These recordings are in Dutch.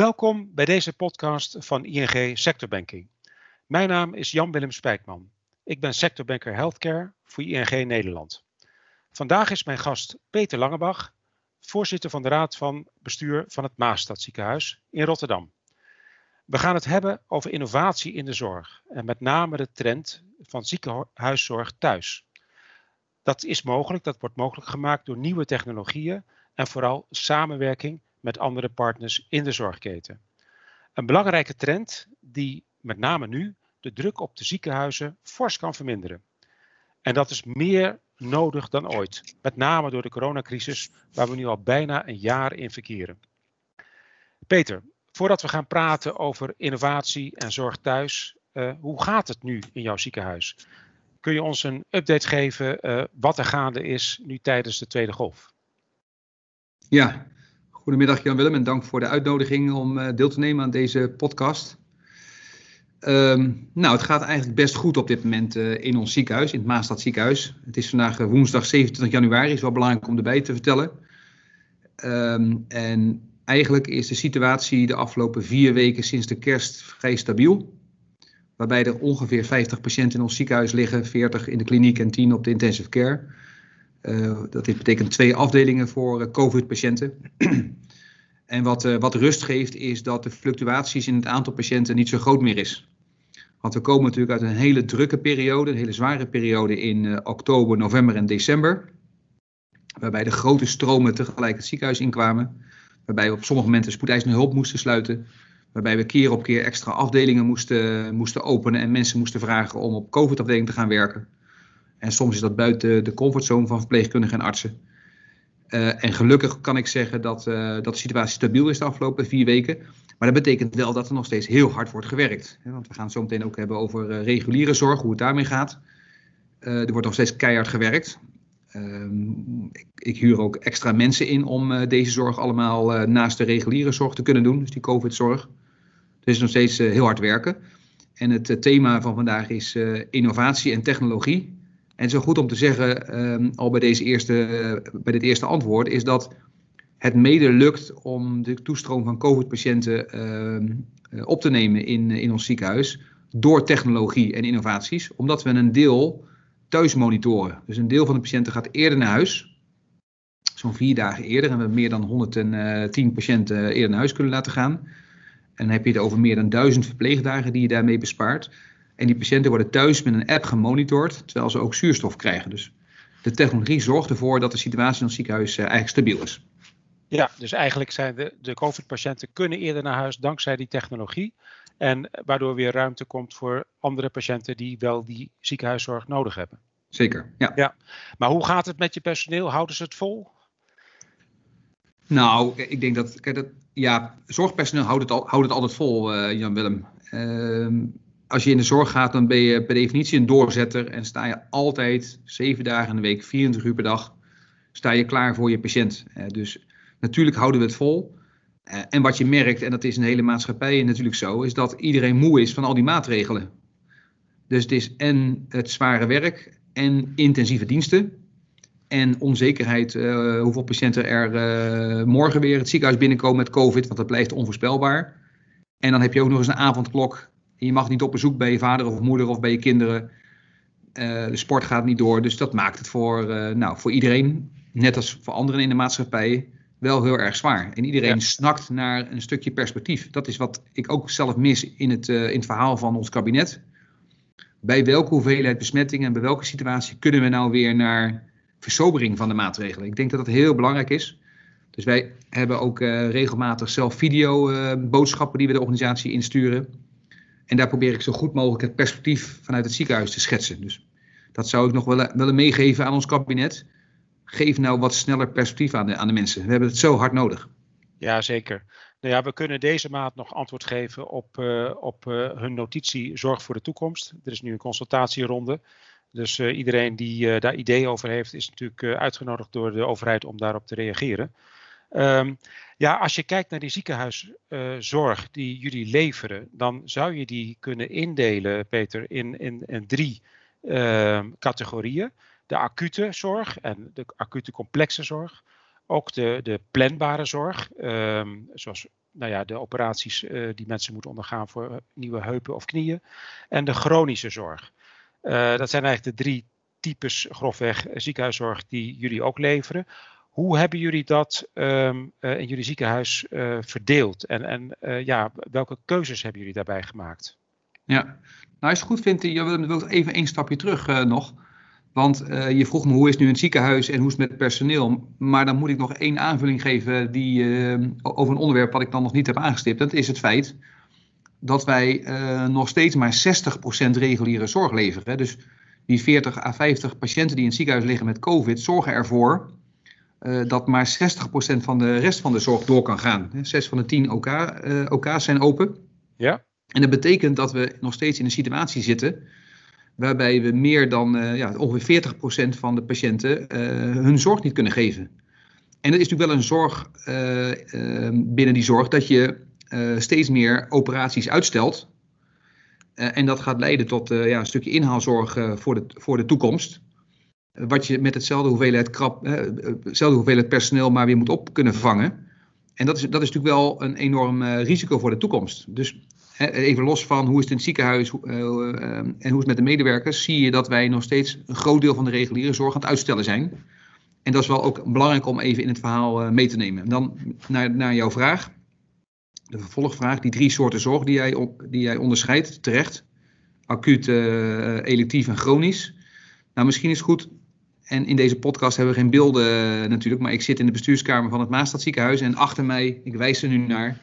Welkom bij deze podcast van ING Sectorbanking. Mijn naam is Jan-Willem Spijkman. Ik ben sectorbanker Healthcare voor ING Nederland. Vandaag is mijn gast Peter Langebach, voorzitter van de Raad van Bestuur van het Maastadziekenhuis in Rotterdam. We gaan het hebben over innovatie in de zorg en met name de trend van ziekenhuiszorg thuis. Dat is mogelijk, dat wordt mogelijk gemaakt door nieuwe technologieën en vooral samenwerking met andere partners in de zorgketen. Een belangrijke trend die met name nu de druk op de ziekenhuizen fors kan verminderen. En dat is meer nodig dan ooit, met name door de coronacrisis waar we nu al bijna een jaar in verkeren. Peter, voordat we gaan praten over innovatie en zorg thuis, uh, hoe gaat het nu in jouw ziekenhuis? Kun je ons een update geven uh, wat er gaande is nu tijdens de tweede golf? Ja, Goedemiddag Jan-Willem en dank voor de uitnodiging om uh, deel te nemen aan deze podcast. Um, nou, het gaat eigenlijk best goed op dit moment uh, in ons ziekenhuis, in het Maastad ziekenhuis. Het is vandaag uh, woensdag 27 januari, is wel belangrijk om erbij te vertellen. Um, en eigenlijk is de situatie de afgelopen vier weken sinds de kerst vrij stabiel. Waarbij er ongeveer 50 patiënten in ons ziekenhuis liggen, 40 in de kliniek en 10 op de intensive care. Uh, dat betekent twee afdelingen voor uh, COVID-patiënten. en wat, uh, wat rust geeft, is dat de fluctuaties in het aantal patiënten niet zo groot meer is. Want we komen natuurlijk uit een hele drukke periode, een hele zware periode in oktober, november en december. Waarbij de grote stromen tegelijk het ziekenhuis inkwamen. Waarbij we op sommige momenten spoedeisende hulp moesten sluiten. Waarbij we keer op keer extra afdelingen moesten, moesten openen en mensen moesten vragen om op COVID-afdeling te gaan werken. En soms is dat buiten de comfortzone van verpleegkundigen en artsen. Uh, en gelukkig kan ik zeggen dat, uh, dat de situatie stabiel is de afgelopen vier weken. Maar dat betekent wel dat er nog steeds heel hard wordt gewerkt. Want we gaan het zo meteen ook hebben over uh, reguliere zorg, hoe het daarmee gaat. er wordt nog steeds keihard gewerkt. Ehm, ik, ik, huur ook extra mensen in om deze zorg allemaal naast de reguliere zorg te kunnen doen, dus die COVID-zorg. Dus nog steeds heel hard werken. En het thema van vandaag is innovatie en technologie. En zo goed om te zeggen, um, al bij, deze eerste, bij dit eerste antwoord, is dat het mede lukt om de toestroom van COVID-patiënten uh, op te nemen in, in ons ziekenhuis door technologie en innovaties, omdat we een deel thuis monitoren. Dus een deel van de patiënten gaat eerder naar huis, zo'n vier dagen eerder, en we meer dan 110 patiënten eerder naar huis kunnen laten gaan. En dan heb je het over meer dan 1000 verpleegdagen die je daarmee bespaart. En die patiënten worden thuis met een app gemonitord, terwijl ze ook zuurstof krijgen. Dus de technologie zorgt ervoor dat de situatie in het ziekenhuis uh, eigenlijk stabiel is. Ja, dus eigenlijk zijn de, de COVID-patiënten kunnen eerder naar huis dankzij die technologie. En waardoor weer ruimte komt voor andere patiënten die wel die ziekenhuiszorg nodig hebben. Zeker, ja. ja. Maar hoe gaat het met je personeel? Houden ze het vol? Nou, ik denk dat, kijk, dat ja, zorgpersoneel houdt het, al, houdt het altijd vol, uh, Jan-Willem. Uh, als je in de zorg gaat, dan ben je per definitie een doorzetter en sta je altijd zeven dagen in de week, 24 uur per dag, sta je klaar voor je patiënt. Uh, dus natuurlijk houden we het vol. Uh, en wat je merkt, en dat is in de hele maatschappij natuurlijk zo, is dat iedereen moe is van al die maatregelen. Dus het is en het zware werk en intensieve diensten. En onzekerheid, uh, hoeveel patiënten er morgen weer het ziekenhuis binnenkomen met COVID, want dat blijft onvoorspelbaar. En dan heb je ook nog eens een avondklok je mag niet op bezoek bij je vader of moeder of bij je kinderen. Uh, de sport gaat niet door. Dus dat maakt het voor, uh, nou, voor iedereen, net als voor anderen in de maatschappij, wel heel erg zwaar. En iedereen ja. snakt naar een stukje perspectief. Dat is wat ik ook zelf mis in het, uh, in het verhaal van ons kabinet. Bij welke hoeveelheid besmettingen en bij welke situatie kunnen we nou weer naar versobering van de maatregelen? Ik denk dat dat heel belangrijk is. Dus wij hebben ook regelmatig zelf video boodschappen die we de organisatie insturen. En daar probeer ik zo goed mogelijk het perspectief vanuit het ziekenhuis te schetsen. Dus dat zou ik nog willen, willen meegeven aan ons kabinet. Geef nou wat sneller perspectief aan de, aan de mensen. We hebben het zo hard nodig. Ja, zeker. Nou ja, we kunnen deze maand nog antwoord geven op, uh, op uh, hun notitie Zorg voor de Toekomst. Er is nu een consultatieronde. Dus iedereen die daar ideeën over heeft, is natuurlijk uitgenodigd door de overheid om daarop te reageren. Um, ja, als je kijkt naar die ziekenhuiszorg die jullie leveren, dan zou je die kunnen indelen, Peter, in, in, drie uh, categorieën. De acute zorg en de acute complexe zorg. ook de, de planbare zorg, ehm, zoals nou ja, de operaties die mensen moeten ondergaan voor nieuwe heupen of knieën, en de chronische zorg. dat zijn eigenlijk de drie types grofweg ziekenhuiszorg die jullie ook leveren. Hoe hebben jullie dat ehm, in jullie ziekenhuis verdeeld? En, en ja, welke keuzes hebben jullie daarbij gemaakt? Ja, nou als je het goed vindt, je wil even één stapje terug nog. Want je vroeg me hoe is nu een ziekenhuis en hoe is het met personeel. Maar dan moet ik nog één aanvulling geven die, uh, over een onderwerp wat ik dan nog niet heb aangestipt. Dat is het feit dat wij nog steeds maar 60% reguliere zorg leveren. Dus die 40 à 50 patiënten die in het ziekenhuis liggen met COVID zorgen ervoor dat maar 60% van de rest van de zorg door kan gaan. Zes van de 10 OK, OK's zijn open. Ja. En dat betekent dat we nog steeds in een situatie zitten waarbij we meer dan uh, ja, ongeveer 40% van de patiënten hun zorg niet kunnen geven. En dat is natuurlijk wel een zorg uh, binnen die zorg dat je steeds meer operaties uitstelt. en dat gaat leiden tot ja, een stukje inhaalzorg voor, de, voor de toekomst. Wat je met hetzelfde hoeveelheid, krap, hetzelfde hoeveelheid personeel maar weer moet op kunnen vervangen. En dat is, dat is natuurlijk wel een enorm risico voor de toekomst. Dus even los van hoe is het in het ziekenhuis uh, en hoe is het met de medewerkers, zie je dat wij nog steeds een groot deel van de reguliere zorg aan het uitstellen zijn. En dat is wel ook belangrijk om even in het verhaal mee te nemen. Dan naar, naar jouw vraag. De vervolgvraag, die drie soorten zorg die jij, die jij onderscheidt, terecht. Acuut, electief en chronisch. Nou, misschien is het goed, en in deze podcast hebben we geen beelden natuurlijk, maar ik zit in de bestuurskamer van het Maastad ziekenhuis en achter mij, ik wijs er nu naar,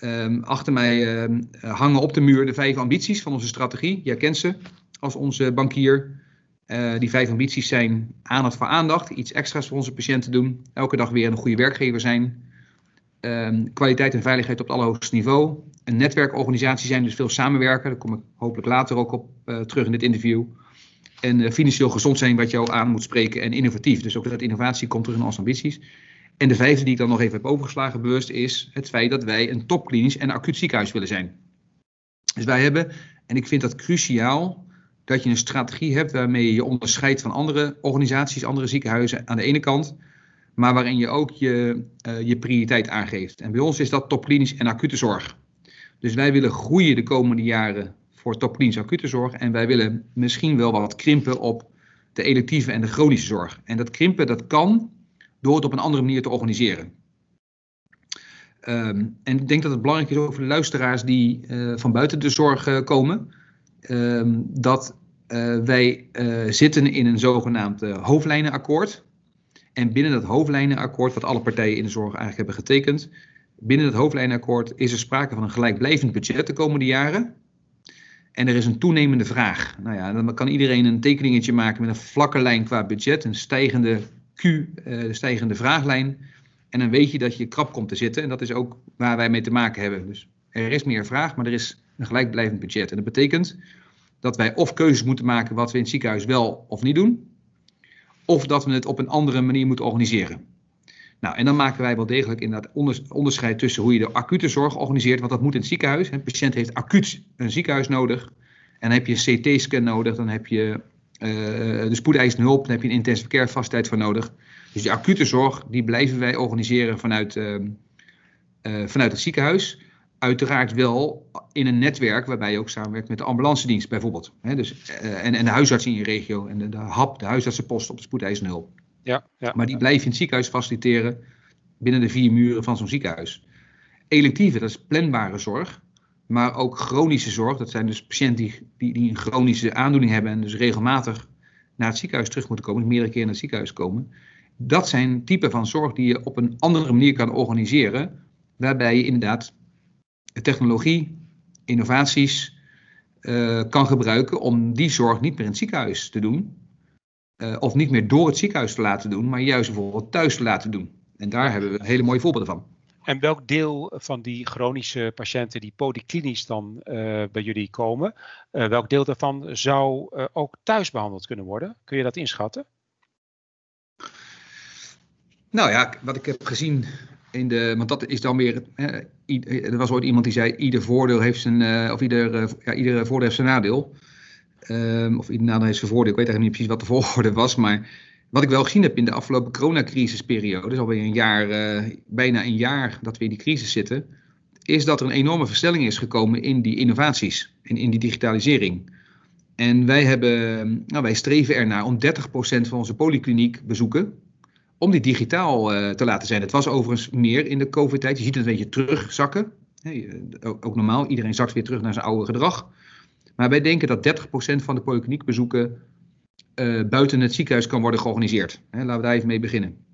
Um, achter mij um, hangen op de muur de vijf ambities van onze strategie. Jij kent ze als onze bankier. Uh, die vijf ambities zijn aandacht voor aandacht, iets extra's voor onze patiënten doen, elke dag weer een goede werkgever zijn, um, kwaliteit en veiligheid op het allerhoogste niveau, een netwerkorganisatie zijn, dus veel samenwerken, daar kom ik hopelijk later ook op uh, terug in dit interview, en uh, financieel gezond zijn, wat jou aan moet spreken, en innovatief. Dus ook dat innovatie komt terug in onze ambities. En de vijfde die ik dan nog even heb overgeslagen bewust is het feit dat wij een topklinisch en acuut ziekenhuis willen zijn. Dus wij hebben, en ik vind dat cruciaal, dat je een strategie hebt waarmee je je onderscheidt van andere organisaties, andere ziekenhuizen aan de ene kant, maar waarin je ook je, uh, je prioriteit aangeeft. En bij ons is dat topklinisch en acute zorg. Dus wij willen groeien de komende jaren voor topklinisch acute zorg en wij willen misschien wel wat krimpen op de electieve en de chronische zorg. En dat krimpen dat kan door het op een andere manier te organiseren. Um, en ik denk dat het belangrijk is voor de luisteraars die uh, van buiten de zorg uh, komen, um, dat uh, wij zitten in een zogenaamd hoofdlijnenakkoord. En binnen dat hoofdlijnenakkoord, wat alle partijen in de zorg eigenlijk hebben getekend, binnen het hoofdlijnenakkoord is er sprake van een gelijkblijvend budget de komende jaren. En er is een toenemende vraag. Nou ja, dan kan iedereen een tekeningetje maken met een vlakke lijn qua budget, een stijgende Q, uh, de stijgende vraaglijn. En dan weet je dat je krap komt te zitten. En dat is ook waar wij mee te maken hebben. Dus er is meer vraag, maar er is een gelijkblijvend budget. En dat betekent dat wij of keuzes moeten maken wat we in het ziekenhuis wel of niet doen. Of dat we het op een andere manier moeten organiseren. Nou, en dan maken wij wel degelijk inderdaad onderscheid tussen hoe je de acute zorg organiseert. Want dat moet in het ziekenhuis. Een patiënt heeft acuut een ziekenhuis nodig. En dan heb je een CT-scan nodig. Dan heb je uh, de spoedeisende hulp, daar heb je een intensive care vastheid voor nodig. Dus die acute zorg, die blijven wij organiseren vanuit, uh, uh, vanuit het ziekenhuis. Uiteraard wel in een netwerk waarbij je ook samenwerkt met de ambulance dienst bijvoorbeeld. Dus, en, en de huisarts in je regio en de, de HAP, de huisartsenpost op de spoedeisende hulp. Ja, ja, maar die blijf je in het ziekenhuis faciliteren binnen de vier muren van zo'n ziekenhuis. Electieve, dat is planbare zorg maar ook chronische zorg. Dat zijn dus patiënten die, die, die, een chronische aandoening hebben en dus regelmatig naar het ziekenhuis terug moeten komen, dus meerdere keren naar het ziekenhuis komen. Dat zijn typen van zorg die je op een andere manier kan organiseren, waarbij je inderdaad technologie, innovaties uh, kan gebruiken om die zorg niet meer in het ziekenhuis te doen, uh, of niet meer door het ziekenhuis te laten doen, maar juist bijvoorbeeld thuis te laten doen. En daar hebben we hele mooie voorbeelden van. En welk deel van die chronische patiënten die polyklinisch dan uh, bij jullie komen, uh, welk deel daarvan zou uh, ook thuis behandeld kunnen worden? Kun je dat inschatten? Nou ja, wat ik heb gezien in de, want dat is dan weer, er was ooit iemand die zei, ieder voordeel heeft zijn, of ieder, ja, ieder voordeel heeft zijn nadeel. Um, of ieder nadeel heeft zijn voordeel. Ik weet eigenlijk niet precies wat de volgorde was, maar wat ik wel gezien heb in de afgelopen coronacrisisperiode, dus alweer een jaar, bijna een jaar dat we in die crisis zitten, is dat er een enorme versnelling is gekomen in die innovaties en in die digitalisering. En wij, hebben, nou, wij streven ernaar om 30% van onze polykliniek bezoeken, om die digitaal uh, te laten zijn. Het was overigens meer in de COVID-tijd. Je ziet het een beetje terugzakken. ook, ook, normaal, iedereen zakt weer terug naar zijn oude gedrag. Maar wij denken dat 30% van de polykliniekbezoeken uh, buiten het ziekenhuis kan worden georganiseerd. laten we daar even mee beginnen.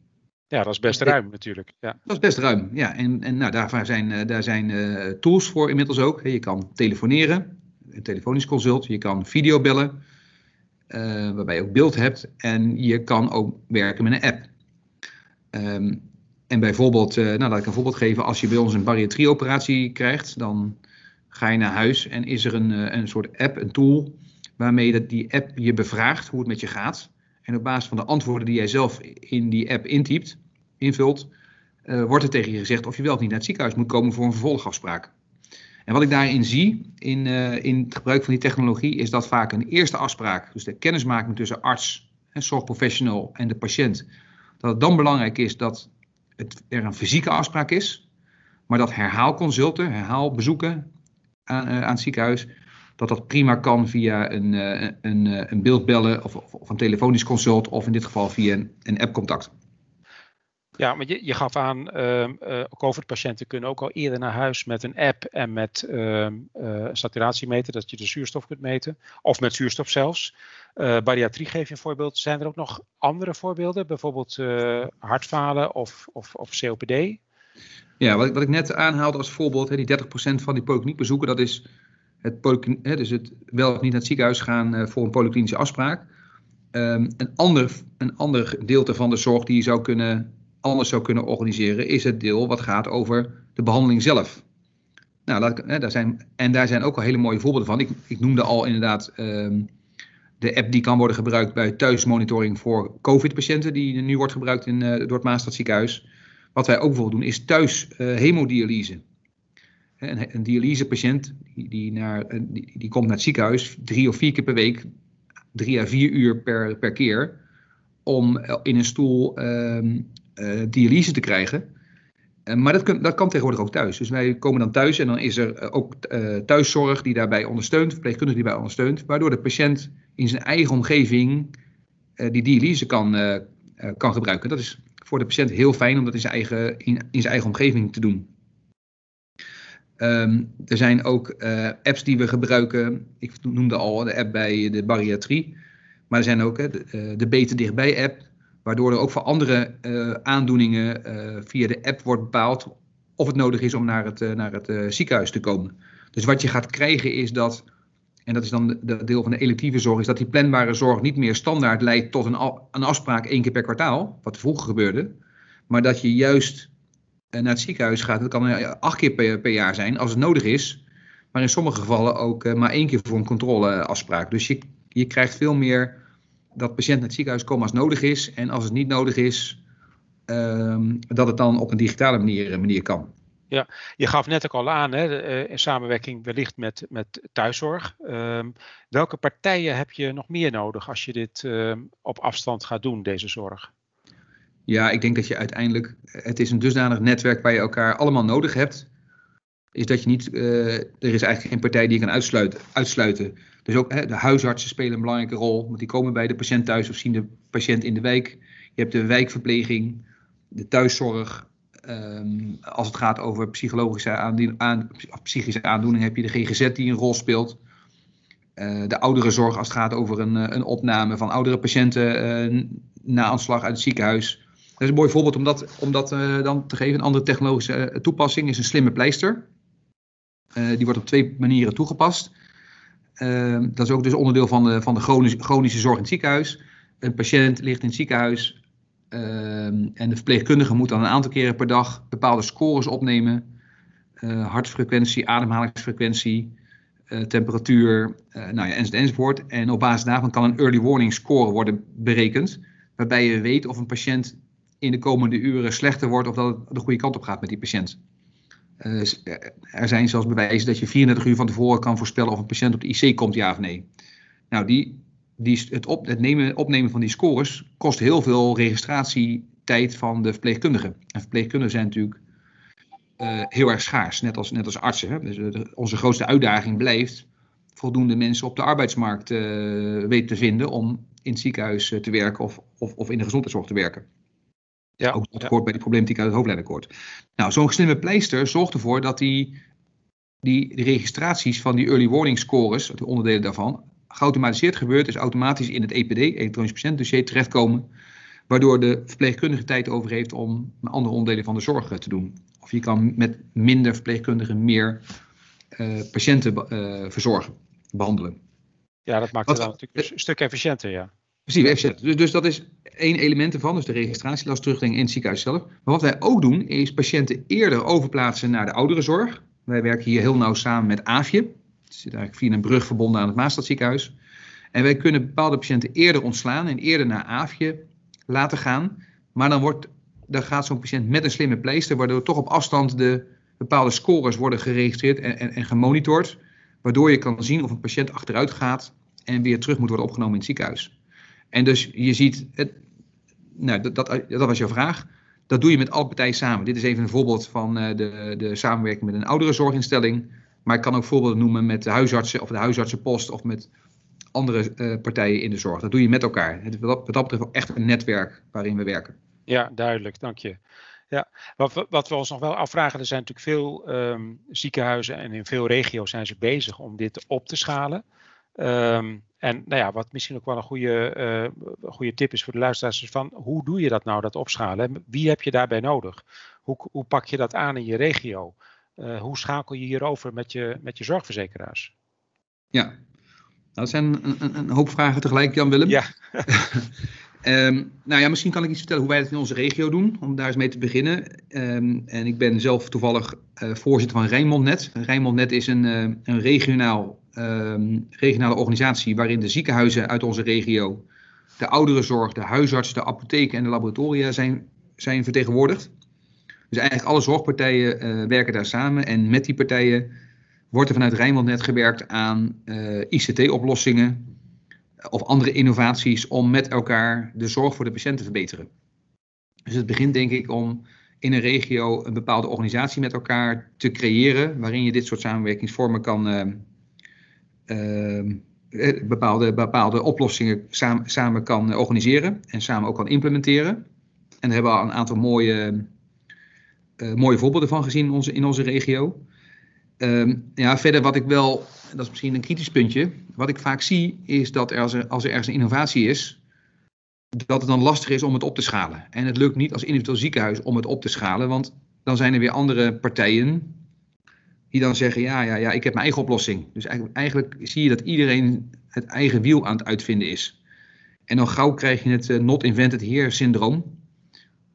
Ja, dat is best ruim natuurlijk. Ja. Dat is best ruim, ja. En, en nou, daarvoor zijn, uh, daar zijn uh, tools voor inmiddels ook. Je kan telefoneren, een telefonisch consult. Je kan videobellen, uh, waarbij je ook beeld hebt. En je kan ook werken met een app. Um, en bijvoorbeeld, nou laat ik een voorbeeld geven. Als je bij ons een bariatrieoperatie krijgt, dan ga je naar huis en is er een, een soort app, een tool, waarmee die app je bevraagt hoe het met je gaat. En op basis van de antwoorden die jij zelf in die app intypt, invult, uh, wordt er tegen je gezegd of je wel of niet naar het ziekenhuis moet komen voor een vervolgafspraak. En wat ik daarin zie in, uh, in het gebruik van die technologie is dat vaak een eerste afspraak, dus de kennismaking tussen arts, en zorgprofessional en de patiënt, dat het dan belangrijk is dat het, er een fysieke afspraak is, maar dat herhaalconsulten, herhaalbezoeken aan, uh, aan het ziekenhuis, dat dat prima kan via een, een, een beeldbellen of, of, een telefonisch consult of in dit geval via een, een appcontact. Ja, maar je, je gaf aan, uh, uh, COVID-patiënten kunnen ook al eerder naar huis met een app en met uh, saturatiemeter, dat je de zuurstof kunt meten. Of met zuurstof zelfs. Bariatrie geef je een voorbeeld. Zijn er ook nog andere voorbeelden? Bijvoorbeeld hartfalen of, of, of COPD? Ja, wat ik, wat ik net aanhaalde als voorbeeld, hè, die 30% van die polykliniekbezoeken, dat is het, dus het wel of niet naar het ziekenhuis gaan voor een polyklinische afspraak. Um, een, ander, een ander van de zorg die je zou kunnen anders zou kunnen organiseren, is het deel wat gaat over de behandeling zelf. Nou, hè, daar zijn, en daar zijn ook al hele mooie voorbeelden van. Ik, ik noemde al inderdaad um, de app die kan worden gebruikt bij thuismonitoring voor COVID-patiënten, die nu wordt gebruikt in, uh, door het Maastadziekenhuis. Wat wij ook bijvoorbeeld doen, is thuis uh, hemodialyse. Een, een dialysepatiënt die, die, die, komt naar het ziekenhuis drie of vier keer per week, drie à vier uur per, per keer, om in een stoel um, uh, dialyse te krijgen. Uh, maar dat, dat, kan tegenwoordig ook thuis. Dus wij komen dan thuis en dan is er ook thuiszorg die daarbij ondersteunt, verpleegkundige die daarbij ondersteunt, waardoor de patiënt in zijn eigen omgeving die dialyse kan, kan gebruiken. Dat is voor de patiënt heel fijn om dat in zijn eigen, in zijn eigen omgeving te doen. Um, er zijn ook apps die we gebruiken. Ik noemde al de app bij de bariatrie. Maar er zijn ook de, de Beter Dichtbij app waardoor er ook voor andere uh, aandoeningen via de app wordt bepaald of het nodig is om naar het, naar het ziekenhuis te komen. Dus wat je gaat krijgen is dat, en dat is dan de deel van de electieve zorg, is dat die planbare zorg niet meer standaard leidt tot een, een afspraak één keer per kwartaal, wat vroeger gebeurde, maar dat je juist naar het ziekenhuis gaat. Dat kan acht keer per, jaar zijn als het nodig is, maar in sommige gevallen ook maar één keer voor een controleafspraak. Dus je, je krijgt veel meer dat patiënt naar het ziekenhuis komen als nodig is. En als het niet nodig is, um, dat het dan op een digitale manier, manier kan. Ja, je gaf net ook al aan, hè, eh, in samenwerking wellicht met, met thuiszorg. Um, welke partijen heb je nog meer nodig als je dit um, op afstand gaat doen, deze zorg? Ja, ik denk dat je uiteindelijk, het is een dusdanig netwerk waar je elkaar allemaal nodig hebt, is dat je niet, uh, er is eigenlijk geen partij die je kan uitsluiten. uitsluiten. Dus ook hè, de huisartsen spelen een belangrijke rol, want die komen bij de patiënt thuis of zien de patiënt in de wijk. Je hebt de wijkverpleging, de thuiszorg. Um, als het gaat over psychologische aandien, aan, psychische aandoeningen heb je de GGZ die een rol speelt. Uh, de ouderenzorg als het gaat over een, eh, een opname van oudere patiënten na aanslag uit het ziekenhuis. Is een mooi voorbeeld om dat, om dat uh, dan te geven. Een andere technologische toepassing is een slimme pleister. die wordt op twee manieren toegepast. Dat is ook dus onderdeel van de, van de chronische, chronische zorg in het ziekenhuis. Een patiënt ligt in het ziekenhuis ehm, en de verpleegkundige moet dan een aantal keren per dag bepaalde scores opnemen. Hartfrequentie, ademhalingsfrequentie, temperatuur, nou ja, enzovoort. En op basis daarvan kan een early warning score worden berekend. Waarbij je weet of een patiënt in de komende uren slechter wordt of dat het de goede kant op gaat met die patiënt. Uh, er zijn zelfs bewijzen dat je 34 uur van tevoren kan voorspellen of een patiënt op de IC komt, ja of nee. Nou, die, die, het, op, het nemen, opnemen van die scores kost heel veel registratietijd van de verpleegkundigen. En verpleegkundigen zijn natuurlijk uh, heel erg schaars, net als, net als artsen. Hè? Dus onze grootste uitdaging blijft voldoende mensen op de arbeidsmarkt weten te vinden om in het ziekenhuis te werken of, of, of in de gezondheidszorg te werken. Ja, ook dat ja. hoort bij die problematiek uit het hoofdlijnenakkoord. Nou, zo'n slimme pleister zorgt ervoor dat die, die, die registraties van die early warning scores, de onderdelen daarvan, geautomatiseerd gebeurt, dus automatisch in het EPD, elektronisch patiëntdossier, terechtkomen. Waardoor de verpleegkundige tijd over heeft om andere onderdelen van de zorg te doen. Of je kan met minder verpleegkundigen meer uh, patiënten uh, verzorgen, behandelen. Ja, dat maakt het dan natuurlijk een stuk efficiënter, ja. Precies, efficiënter. Dus, dus dat is één element ervan, dus de registratielast terugbrengen in het ziekenhuis zelf. Maar wat wij ook doen, is patiënten eerder overplaatsen naar de ouderenzorg. Wij werken hier heel nauw samen met AFje. Het zit eigenlijk via een brug verbonden aan het Maastadziekenhuis. En wij kunnen bepaalde patiënten eerder ontslaan en eerder naar AFje laten gaan. Maar dan, wordt, dan gaat zo'n patiënt met een slimme pleister, waardoor toch op afstand de bepaalde scores worden geregistreerd en, en, en gemonitord. Waardoor je kan zien of een patiënt achteruit gaat en weer terug moet worden opgenomen in het ziekenhuis. En dus je ziet, het, nou, dat, dat, dat, was jouw vraag. Dat doe je met alle partijen samen. Dit is even een voorbeeld van uh, de, de samenwerking met een oudere zorginstelling. Maar ik kan ook voorbeelden noemen met de huisartsen of de huisartsenpost of met andere uh, partijen in de zorg. Dat doe je met elkaar. Het wat, wat dat betreft ook echt een netwerk waarin we werken. Ja, duidelijk, dank je. Ja, wat wat we ons nog wel afvragen, er zijn natuurlijk veel um, ziekenhuizen en in veel regio's zijn ze bezig om dit op te schalen. Um, en nou ja, wat misschien ook wel een goede, uh, goede tip is voor de luisteraars, is van hoe doe je dat nou, dat opschalen? Wie heb je daarbij nodig? Hoe, hoe pak je dat aan in je regio? Uh, hoe schakel je hierover met je, met je zorgverzekeraars? Ja, nou, dat zijn een, een, een hoop vragen tegelijk, Jan-Willem. Ja. um, nou ja, misschien kan ik iets vertellen hoe wij dat in onze regio doen, om daar eens mee te beginnen. Um, en ik ben zelf toevallig uh, voorzitter van Rijnmondnet. Rijnmondnet is een, een regionaal um, regionale organisatie waarin de ziekenhuizen uit onze regio, de ouderenzorg, de huisarts, de apotheken en de laboratoria zijn, zijn vertegenwoordigd. Dus eigenlijk alle zorgpartijen uh, werken daar samen en met die partijen wordt er vanuit Rijnmond net gewerkt aan uh, ICT-oplossingen of andere innovaties om met elkaar de zorg voor de patiënt te verbeteren. Dus het begint denk ik om in een regio een bepaalde organisatie met elkaar te creëren waarin je dit soort samenwerkingsvormen kan, uh, bepaalde, bepaalde oplossingen samen, samen kan organiseren en samen ook kan implementeren. En daar hebben we al een aantal mooie, uh, mooie voorbeelden van gezien in onze, in onze regio. Um, ja, verder wat ik wel, dat is misschien een kritisch puntje, wat ik vaak zie is dat als, er als er ergens een innovatie is, dat het dan lastig is om het op te schalen. En het lukt niet als individueel ziekenhuis om het op te schalen, want dan zijn er weer andere partijen die dan zeggen, ja, ja, ja, ik heb mijn eigen oplossing. Dus eigenlijk, eigenlijk zie je dat iedereen het eigen wiel aan het uitvinden is. En dan gauw krijg je het uh, not invented here syndroom.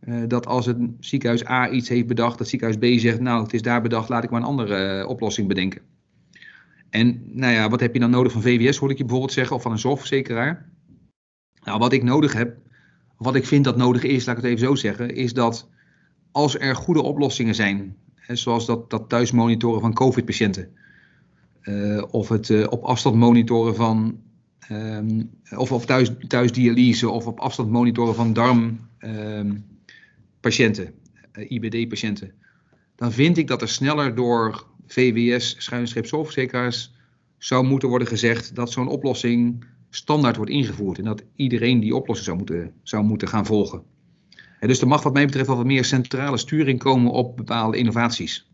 Uh, dat als het ziekenhuis A iets heeft bedacht, dat ziekenhuis B zegt, nou, het is daar bedacht, laat ik maar een andere uh, oplossing bedenken. En nou ja, wat heb je dan nodig van VWS, hoor ik je bijvoorbeeld zeggen, of van een zorgverzekeraar? Nou, wat ik nodig heb, wat ik vind dat nodig is, laat ik het even zo zeggen, is dat als er goede oplossingen zijn zoals dat, dat thuis monitoren van COVID-patiënten. Uh, of het uh, op afstand monitoren van. Um, of, of thuis, thuis dialyse of op afstand monitoren van darmpatiënten, um, uh, IBD-patiënten. Dan vind ik dat er sneller door VWS, schuinstreep zorgverzekeraars, zou moeten worden gezegd dat zo'n oplossing standaard wordt ingevoerd. En dat iedereen die oplossing zou moeten, zou moeten gaan volgen. Dus er mag wat mij betreft wel wat meer centrale sturing komen op bepaalde innovaties.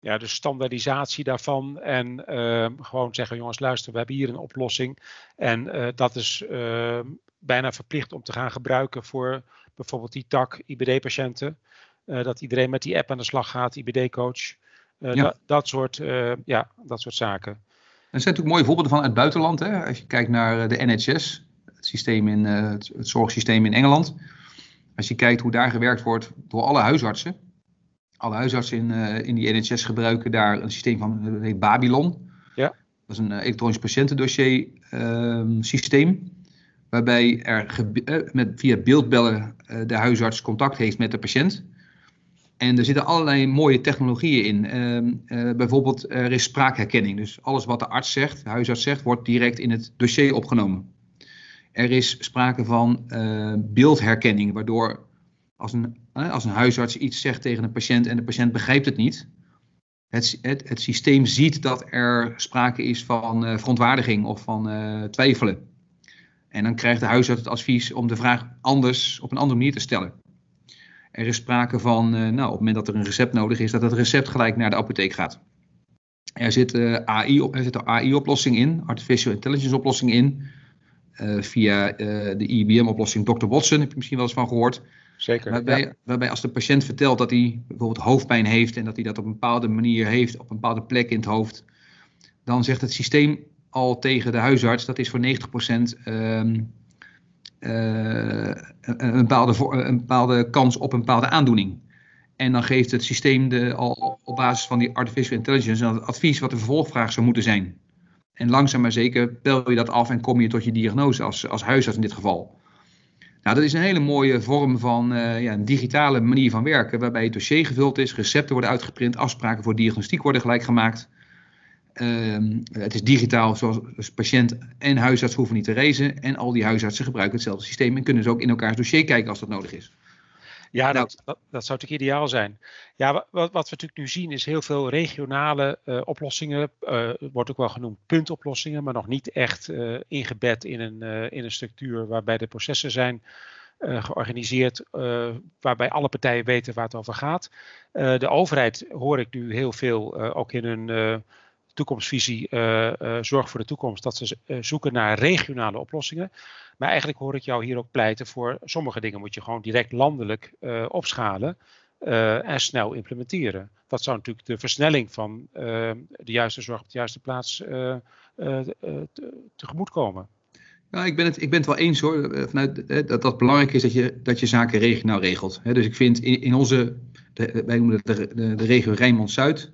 Ja, dus standaardisatie daarvan en uh, gewoon zeggen, jongens, luister, we hebben hier een oplossing. En uh, dat is uh, bijna verplicht om te gaan gebruiken voor bijvoorbeeld die tak IBD-patiënten. dat iedereen met die app aan de slag gaat, IBD-coach. Ja. Dat, dat, soort, ja, dat soort zaken. Er zijn natuurlijk mooie voorbeelden van uit het buitenland. Hè? Als je kijkt naar de NHS, het, systeem in, het zorgsysteem in Engeland. Als je kijkt hoe daar gewerkt wordt door alle huisartsen. Alle huisartsen in, uh, in die NHS gebruiken daar een systeem van, dat heet Babylon. Ja. Dat is een uh, elektronisch patiëntendossier uh, systeem. Waarbij er uh, met, via beeldbellen de huisarts contact heeft met de patiënt. En er zitten allerlei mooie technologieën in. Ehm, bijvoorbeeld er is spraakherkenning. Dus alles wat de arts zegt, de huisarts zegt, wordt direct in het dossier opgenomen. Er is sprake van uh, beeldherkenning, waardoor als een, als een huisarts iets zegt tegen een patiënt en de patiënt begrijpt het niet, het, het, systeem ziet dat er sprake is van uh, verontwaardiging of van uh, twijfelen. En dan krijgt de huisarts het advies om de vraag anders, op een andere manier te stellen. Er is sprake van, nou, op het moment dat er een recept nodig is, dat het recept gelijk naar de apotheek gaat. Er zit, AI, er zit een AI-oplossing in, Artificial Intelligence oplossing in, via uh, de IBM-oplossing Dr. Watson, heb je misschien wel eens van gehoord. Zeker. Waarbij, ja. waarbij als de patiënt vertelt dat hij bijvoorbeeld hoofdpijn heeft en dat hij dat op een bepaalde manier heeft, op een bepaalde plek in het hoofd, dan zegt het systeem al tegen de huisarts dat is voor 90% um, uh, een, bepaalde, een bepaalde kans op een bepaalde aandoening. En dan geeft het systeem de, al op basis van die artificial intelligence een advies wat de vervolgvraag zou moeten zijn. En langzaam maar zeker pel je dat af en kom je tot je diagnose als, als huisarts in dit geval. Nou, dat is een hele mooie vorm van uh, ja, een digitale manier van werken, waarbij het dossier gevuld is, recepten worden uitgeprint, afspraken voor diagnostiek worden gelijk gemaakt. Uh, het is digitaal, zoals dus patiënt en huisarts hoeven niet te reizen. En al die huisartsen gebruiken hetzelfde systeem en kunnen dus ook in elkaars dossier kijken als dat nodig is. Ja, nou, dat, dat, dat, zou natuurlijk ideaal zijn. Ja, wat, wat, we natuurlijk nu zien is heel veel regionale uh, oplossingen. Uh, wordt ook wel genoemd puntoplossingen, maar nog niet echt uh, ingebed in een, in een structuur waarbij de processen zijn georganiseerd, waarbij alle partijen weten waar het over gaat. de overheid hoor ik nu heel veel, ook in hun toekomstvisie Zorg voor de Toekomst, dat ze zoeken naar regionale oplossingen. Maar eigenlijk hoor ik jou hier ook pleiten voor sommige dingen moet je gewoon direct landelijk opschalen en snel implementeren. Dat zou natuurlijk de versnelling van de juiste zorg op de juiste plaats te, tegemoet komen. Nou, ik ben, het, ik ben het wel eens hoor, vanuit, dat dat belangrijk is dat je, dat je zaken regionaal regelt. Dus ik vind in, in onze, de, wij noemen het de, de, de regio Rijnmond-Zuid,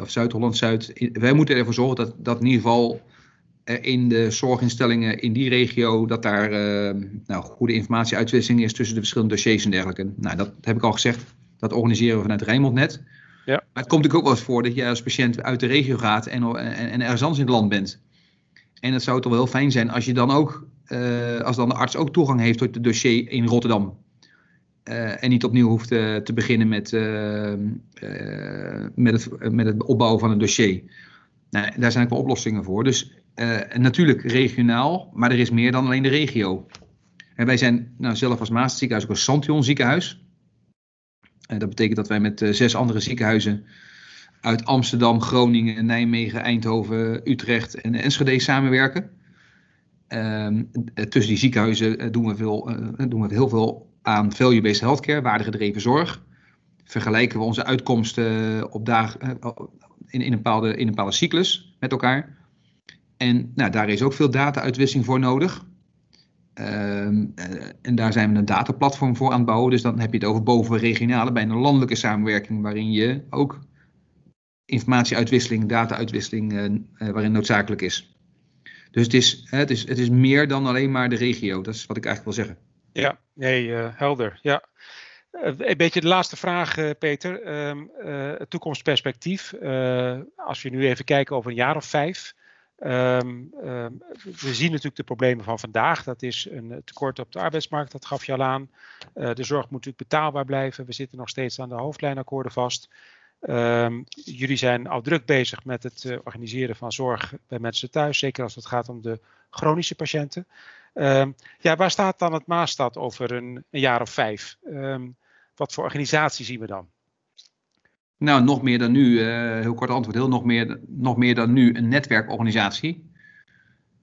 of Zuid-Holland-Zuid, wij moeten ervoor zorgen dat, dat in ieder geval in de zorginstellingen in die regio dat daar uh, nou, goede informatieuitwisseling is tussen de verschillende dossiers en dergelijke. Nou, dat heb ik al gezegd. Dat organiseren we vanuit Rijnmondnet. Ja. Maar het komt natuurlijk ook wel eens voor dat je als patiënt uit de regio gaat en, en, en ergens anders in het land bent. En het zou toch wel heel fijn zijn als je dan ook, uh, als dan de arts ook toegang heeft tot het dossier in Rotterdam. Uh, en niet opnieuw hoeft te beginnen met, met, het, met het opbouwen van een dossier. Nou, daar zijn ook wel oplossingen voor. Dus natuurlijk regionaal, maar er is meer dan alleen de regio. En wij zijn nou, zelf als Maastenziekenhuis ook een Santion ziekenhuis. En dat betekent dat wij met zes andere ziekenhuizen uit Amsterdam, Groningen, Nijmegen, Eindhoven, Utrecht en Enschede samenwerken. Uh, tussen die ziekenhuizen doen we, veel, doen we heel veel aan value-based healthcare, waardegedreven zorg. Vergelijken we onze uitkomsten op dag, in, in, een bepaalde, in een bepaalde cyclus met elkaar. En nou, daar is ook veel data-uitwisseling voor nodig. Um, en daar zijn we een dataplatform voor aan het bouwen. Dus dan heb je het over bovenregionale, bijna landelijke samenwerking, waarin je ook informatieuitwisseling, data-uitwisseling, uh, waarin noodzakelijk is. Dus het is, het, is, het is meer dan alleen maar de regio. Dat is wat ik eigenlijk wil zeggen. Ja, nee, uh, helder. Ja. Een beetje de laatste vraag, Peter. Um, toekomstperspectief. als we nu even kijken over een jaar of vijf. Um, um, we zien natuurlijk de problemen van vandaag. Dat is een tekort op de arbeidsmarkt, dat gaf je al aan. De zorg moet natuurlijk betaalbaar blijven. We zitten nog steeds aan de hoofdlijnakkoorden vast. Jullie zijn al druk bezig met het organiseren van zorg bij mensen thuis, zeker als het gaat om de chronische patiënten. Ja, waar staat dan het Maastad over een, jaar of vijf? wat voor organisatie zien we dan? Nou, nog meer dan nu, uh, heel kort antwoord, heel nog meer, nog meer dan nu een netwerkorganisatie.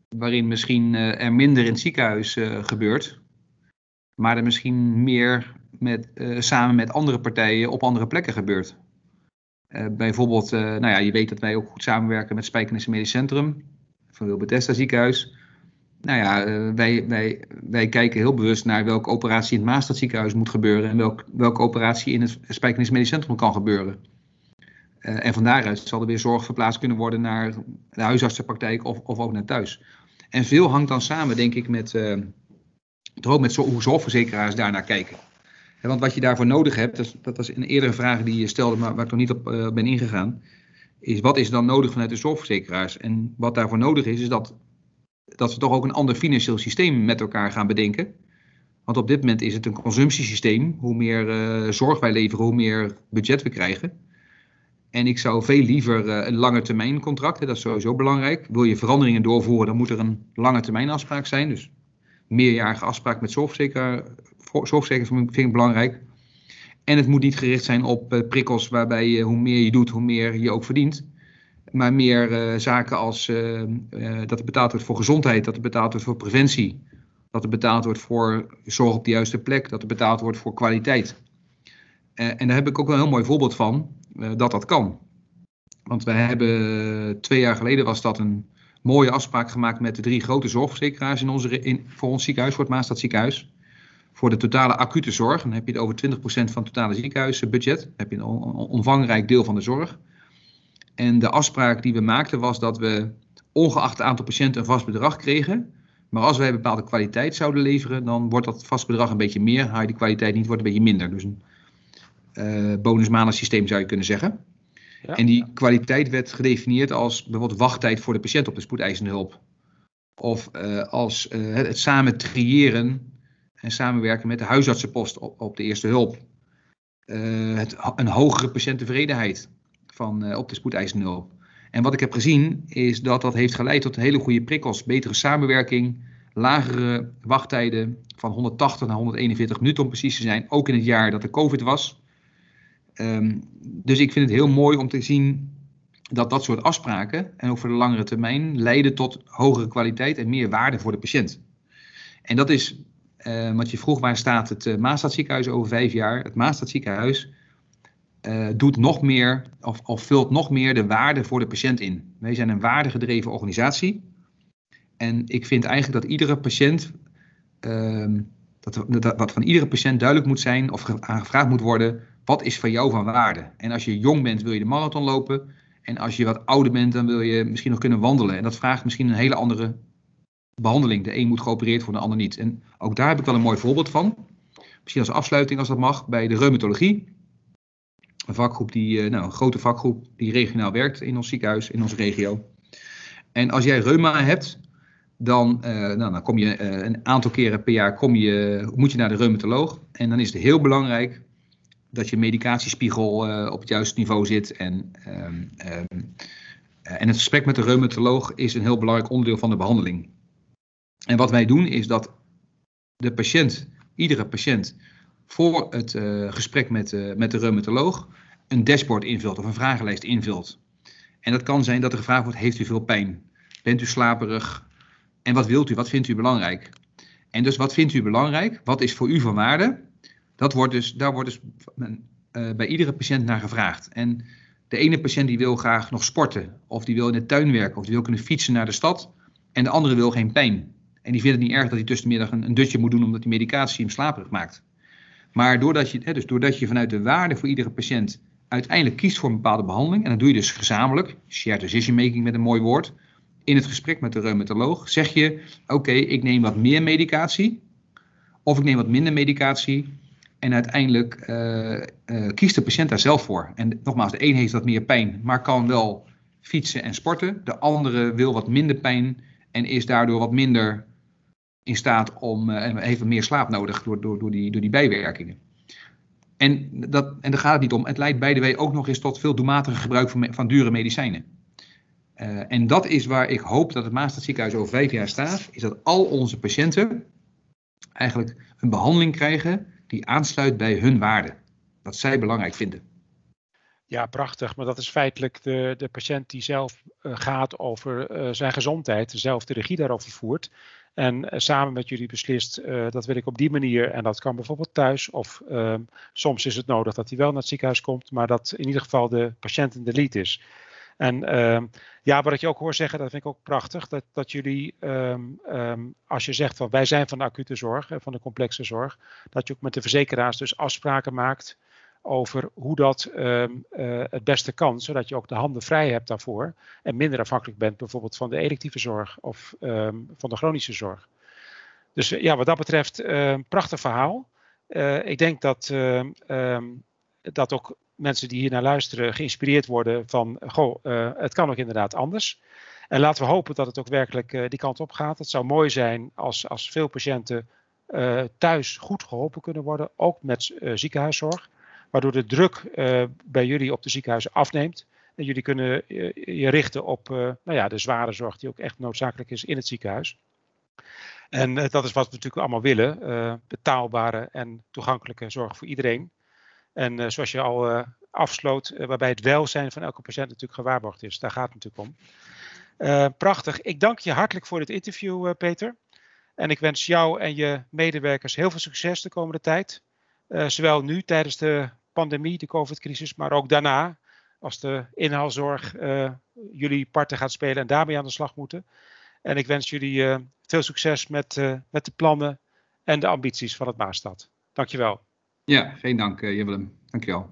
Waarin misschien uh, er minder in het ziekenhuis uh, gebeurt. Maar er misschien meer met, samen met andere partijen op andere plekken gebeurt. bijvoorbeeld, nou ja, je weet dat wij ook goed samenwerken met Spijkenissen Medisch Centrum. Van Wil Bethesda ziekenhuis. Nou ja, wij, wij, wij kijken heel bewust naar welke operatie in het Maastad ziekenhuis moet gebeuren en welk, welke operatie in het Spijkenis Medisch Centrum kan gebeuren. Uh, en van daaruit zal er weer zorg verplaatst kunnen worden naar de huisartsenpraktijk of, of ook naar thuis. En veel hangt dan samen, denk ik, met, uh, met hoe zorgverzekeraars daarnaar kijken. En want wat je daarvoor nodig hebt, dat, dat was een eerdere vraag die je stelde, maar waar ik nog niet op ben ingegaan, is wat is dan nodig vanuit de zorgverzekeraars? En wat daarvoor nodig is, is dat dat we toch ook een ander financieel systeem met elkaar gaan bedenken. Want op dit moment is het een consumptiesysteem. Hoe meer uh, zorg wij leveren, hoe meer budget we krijgen. En ik zou veel liever uh, een lange termijn contract, dat is sowieso belangrijk. Wil je veranderingen doorvoeren, dan moet er een lange termijn afspraak zijn. Dus meerjarige afspraak met zorgverzekeraars vind ik belangrijk. En het moet niet gericht zijn op uh, prikkels waarbij hoe meer je doet, hoe meer je ook verdient. Maar meer zaken als dat er betaald wordt voor gezondheid, dat er betaald wordt voor preventie dat er betaald wordt voor zorg op de juiste plek, dat er betaald wordt voor kwaliteit. En daar heb ik ook een heel mooi voorbeeld van, dat dat kan. Want wij hebben twee jaar geleden was dat een mooie afspraak gemaakt met de drie grote zorgverzekeraars in onze, in, voor ons ziekenhuis, voor het Maastad ziekenhuis. Voor de totale acute zorg, dan heb je het over 20% van het totale ziekenhuisbudget. Dan heb je een omvangrijk deel van de zorg. En de afspraak die we maakten was dat we, ongeacht het aantal patiënten, een vast bedrag kregen maar als wij bepaalde kwaliteit zouden leveren, dan wordt dat vast bedrag een beetje meer. Haal je die kwaliteit niet, wordt een beetje minder. Dus een uh, bonus systeem zou je kunnen zeggen. Ja. En die kwaliteit werd gedefinieerd als bijvoorbeeld wachttijd voor de patiënt op de spoedeisende hulp. Of uh, als uh, het, het, samen triëren en samenwerken met de huisartsenpost op, op de eerste hulp. Het, een hogere patiënttevredenheid van, op de spoedeisende hulp. En wat ik heb gezien is dat dat heeft geleid tot hele goede prikkels, betere samenwerking, lagere wachttijden van 180 naar 141 minuten om precies te zijn, ook in het jaar dat er COVID was. Um, dus ik vind het heel mooi om te zien dat dat soort afspraken, en ook voor de langere termijn, leiden tot hogere kwaliteit en meer waarde voor de patiënt. En dat is uh, wat je vroeg, waar staat het uh, Maastadziekenhuis over vijf jaar? Het Maastadziekenhuis uh, doet nog meer of, of, vult nog meer de waarde voor de patiënt in. Wij zijn een waardegedreven organisatie. En ik vind eigenlijk dat iedere patiënt, uh, dat, wat van iedere patiënt duidelijk moet zijn of aangevraagd moet worden, wat is voor jou van waarde? En als je jong bent, wil je de marathon lopen. En als je wat ouder bent, dan wil je misschien nog kunnen wandelen. En dat vraagt misschien een hele andere behandeling. De een moet geopereerd worden, de ander niet. En ook daar heb ik wel een mooi voorbeeld van. Misschien als afsluiting, als dat mag, bij de reumatologie een vakgroep die, eh, nou, een grote vakgroep die regionaal werkt in ons ziekenhuis, in onze regio. En als jij reuma hebt, dan, uh, nou, dan kom je uh, een aantal keren per jaar kom je, moet je naar de reumatoloog. En dan is het heel belangrijk dat je medicatiespiegel uh, op het juiste niveau zit. En, um, um, en het gesprek met de reumatoloog is een heel belangrijk onderdeel van de behandeling. En wat wij doen is dat de patiënt, iedere patiënt, voor het uh, gesprek met, uh, met de reumatoloog een dashboard invult of een vragenlijst invult. En dat kan zijn dat er gevraagd wordt: heeft u veel pijn? Bent u slaperig? En wat wilt u? Wat vindt u belangrijk? En dus wat vindt u belangrijk? Wat is voor u van waarde? Dat wordt dus, daar wordt dus uh, bij iedere patiënt naar gevraagd. En de ene patiënt die wil graag nog sporten, of die wil in de tuin werken, of die wil kunnen fietsen naar de stad. En de andere wil geen pijn. En die vindt het niet erg dat hij tussen de middag een, een dutje moet doen omdat die medicatie hem slaperig maakt. Maar doordat je, dus doordat je vanuit de waarde voor iedere patiënt uiteindelijk kiest voor een bepaalde behandeling, en dat doe je dus gezamenlijk, shared decision making met een mooi woord, in het gesprek met de reumatoloog, zeg je: Oké, ik neem wat meer medicatie, of ik neem wat minder medicatie, en uiteindelijk uh, uh, kiest de patiënt daar zelf voor. En nogmaals, de een heeft wat meer pijn, maar kan wel fietsen en sporten. De andere wil wat minder pijn en is daardoor wat minder in staat om, uh, heeft meer slaap nodig door, door, door, die, door die bijwerkingen. En, dat, en daar gaat het niet om. Het leidt beide way ook nog eens tot veel doelmatiger gebruik van, van dure medicijnen. Uh, en dat is waar ik hoop dat het Maastad ziekenhuis over vijf jaar staat. Is dat al onze patiënten eigenlijk een behandeling krijgen die aansluit bij hun waarden. Wat zij belangrijk vinden. Ja, prachtig. Maar dat is feitelijk de, de patiënt die zelf uh, gaat over zijn gezondheid, zelf de regie daarover voert. En uh, samen met jullie beslist, uh, dat wil ik op die manier. En dat kan bijvoorbeeld thuis. Of uh, soms is het nodig dat hij wel naar het ziekenhuis komt. Maar dat in ieder geval de patiënt in de lead is. En ehm, ja, wat ik je ook hoor zeggen, dat vind ik ook prachtig. Dat, dat jullie, um, als je zegt van wij zijn van de acute zorg, van de complexe zorg. Dat je ook met de verzekeraars dus afspraken maakt over hoe dat um, uh, het beste kan, zodat je ook de handen vrij hebt daarvoor en minder afhankelijk bent bijvoorbeeld van de electieve zorg of um, van de chronische zorg. Dus ja, wat dat betreft, uh, prachtig verhaal. Uh, ik denk dat dat ook mensen die hier naar luisteren geïnspireerd worden van, goh, het kan ook inderdaad anders. En laten we hopen dat het ook werkelijk die kant op gaat. Het zou mooi zijn als, als veel patiënten thuis goed geholpen kunnen worden, ook met ziekenhuiszorg. Waardoor de druk bij jullie op de ziekenhuizen afneemt. En jullie kunnen je richten op nou ja, de zware zorg die ook echt noodzakelijk is in het ziekenhuis. En dat is wat we natuurlijk allemaal willen: betaalbare en toegankelijke zorg voor iedereen. En zoals je al afsloot, waarbij het welzijn van elke patiënt natuurlijk gewaarborgd is. Daar gaat het natuurlijk om. Prachtig. Ik dank je hartelijk voor dit interview, Peter. En ik wens jou en je medewerkers heel veel succes de komende tijd. Zowel nu tijdens de pandemie, de COVID-crisis, maar ook daarna, als de inhaalzorg jullie parten gaat spelen en daarmee aan de slag moeten. En ik wens jullie veel succes met, met de plannen en de ambities van het Maastad. Dankjewel. Ja, geen dank, Willem. Dankjewel.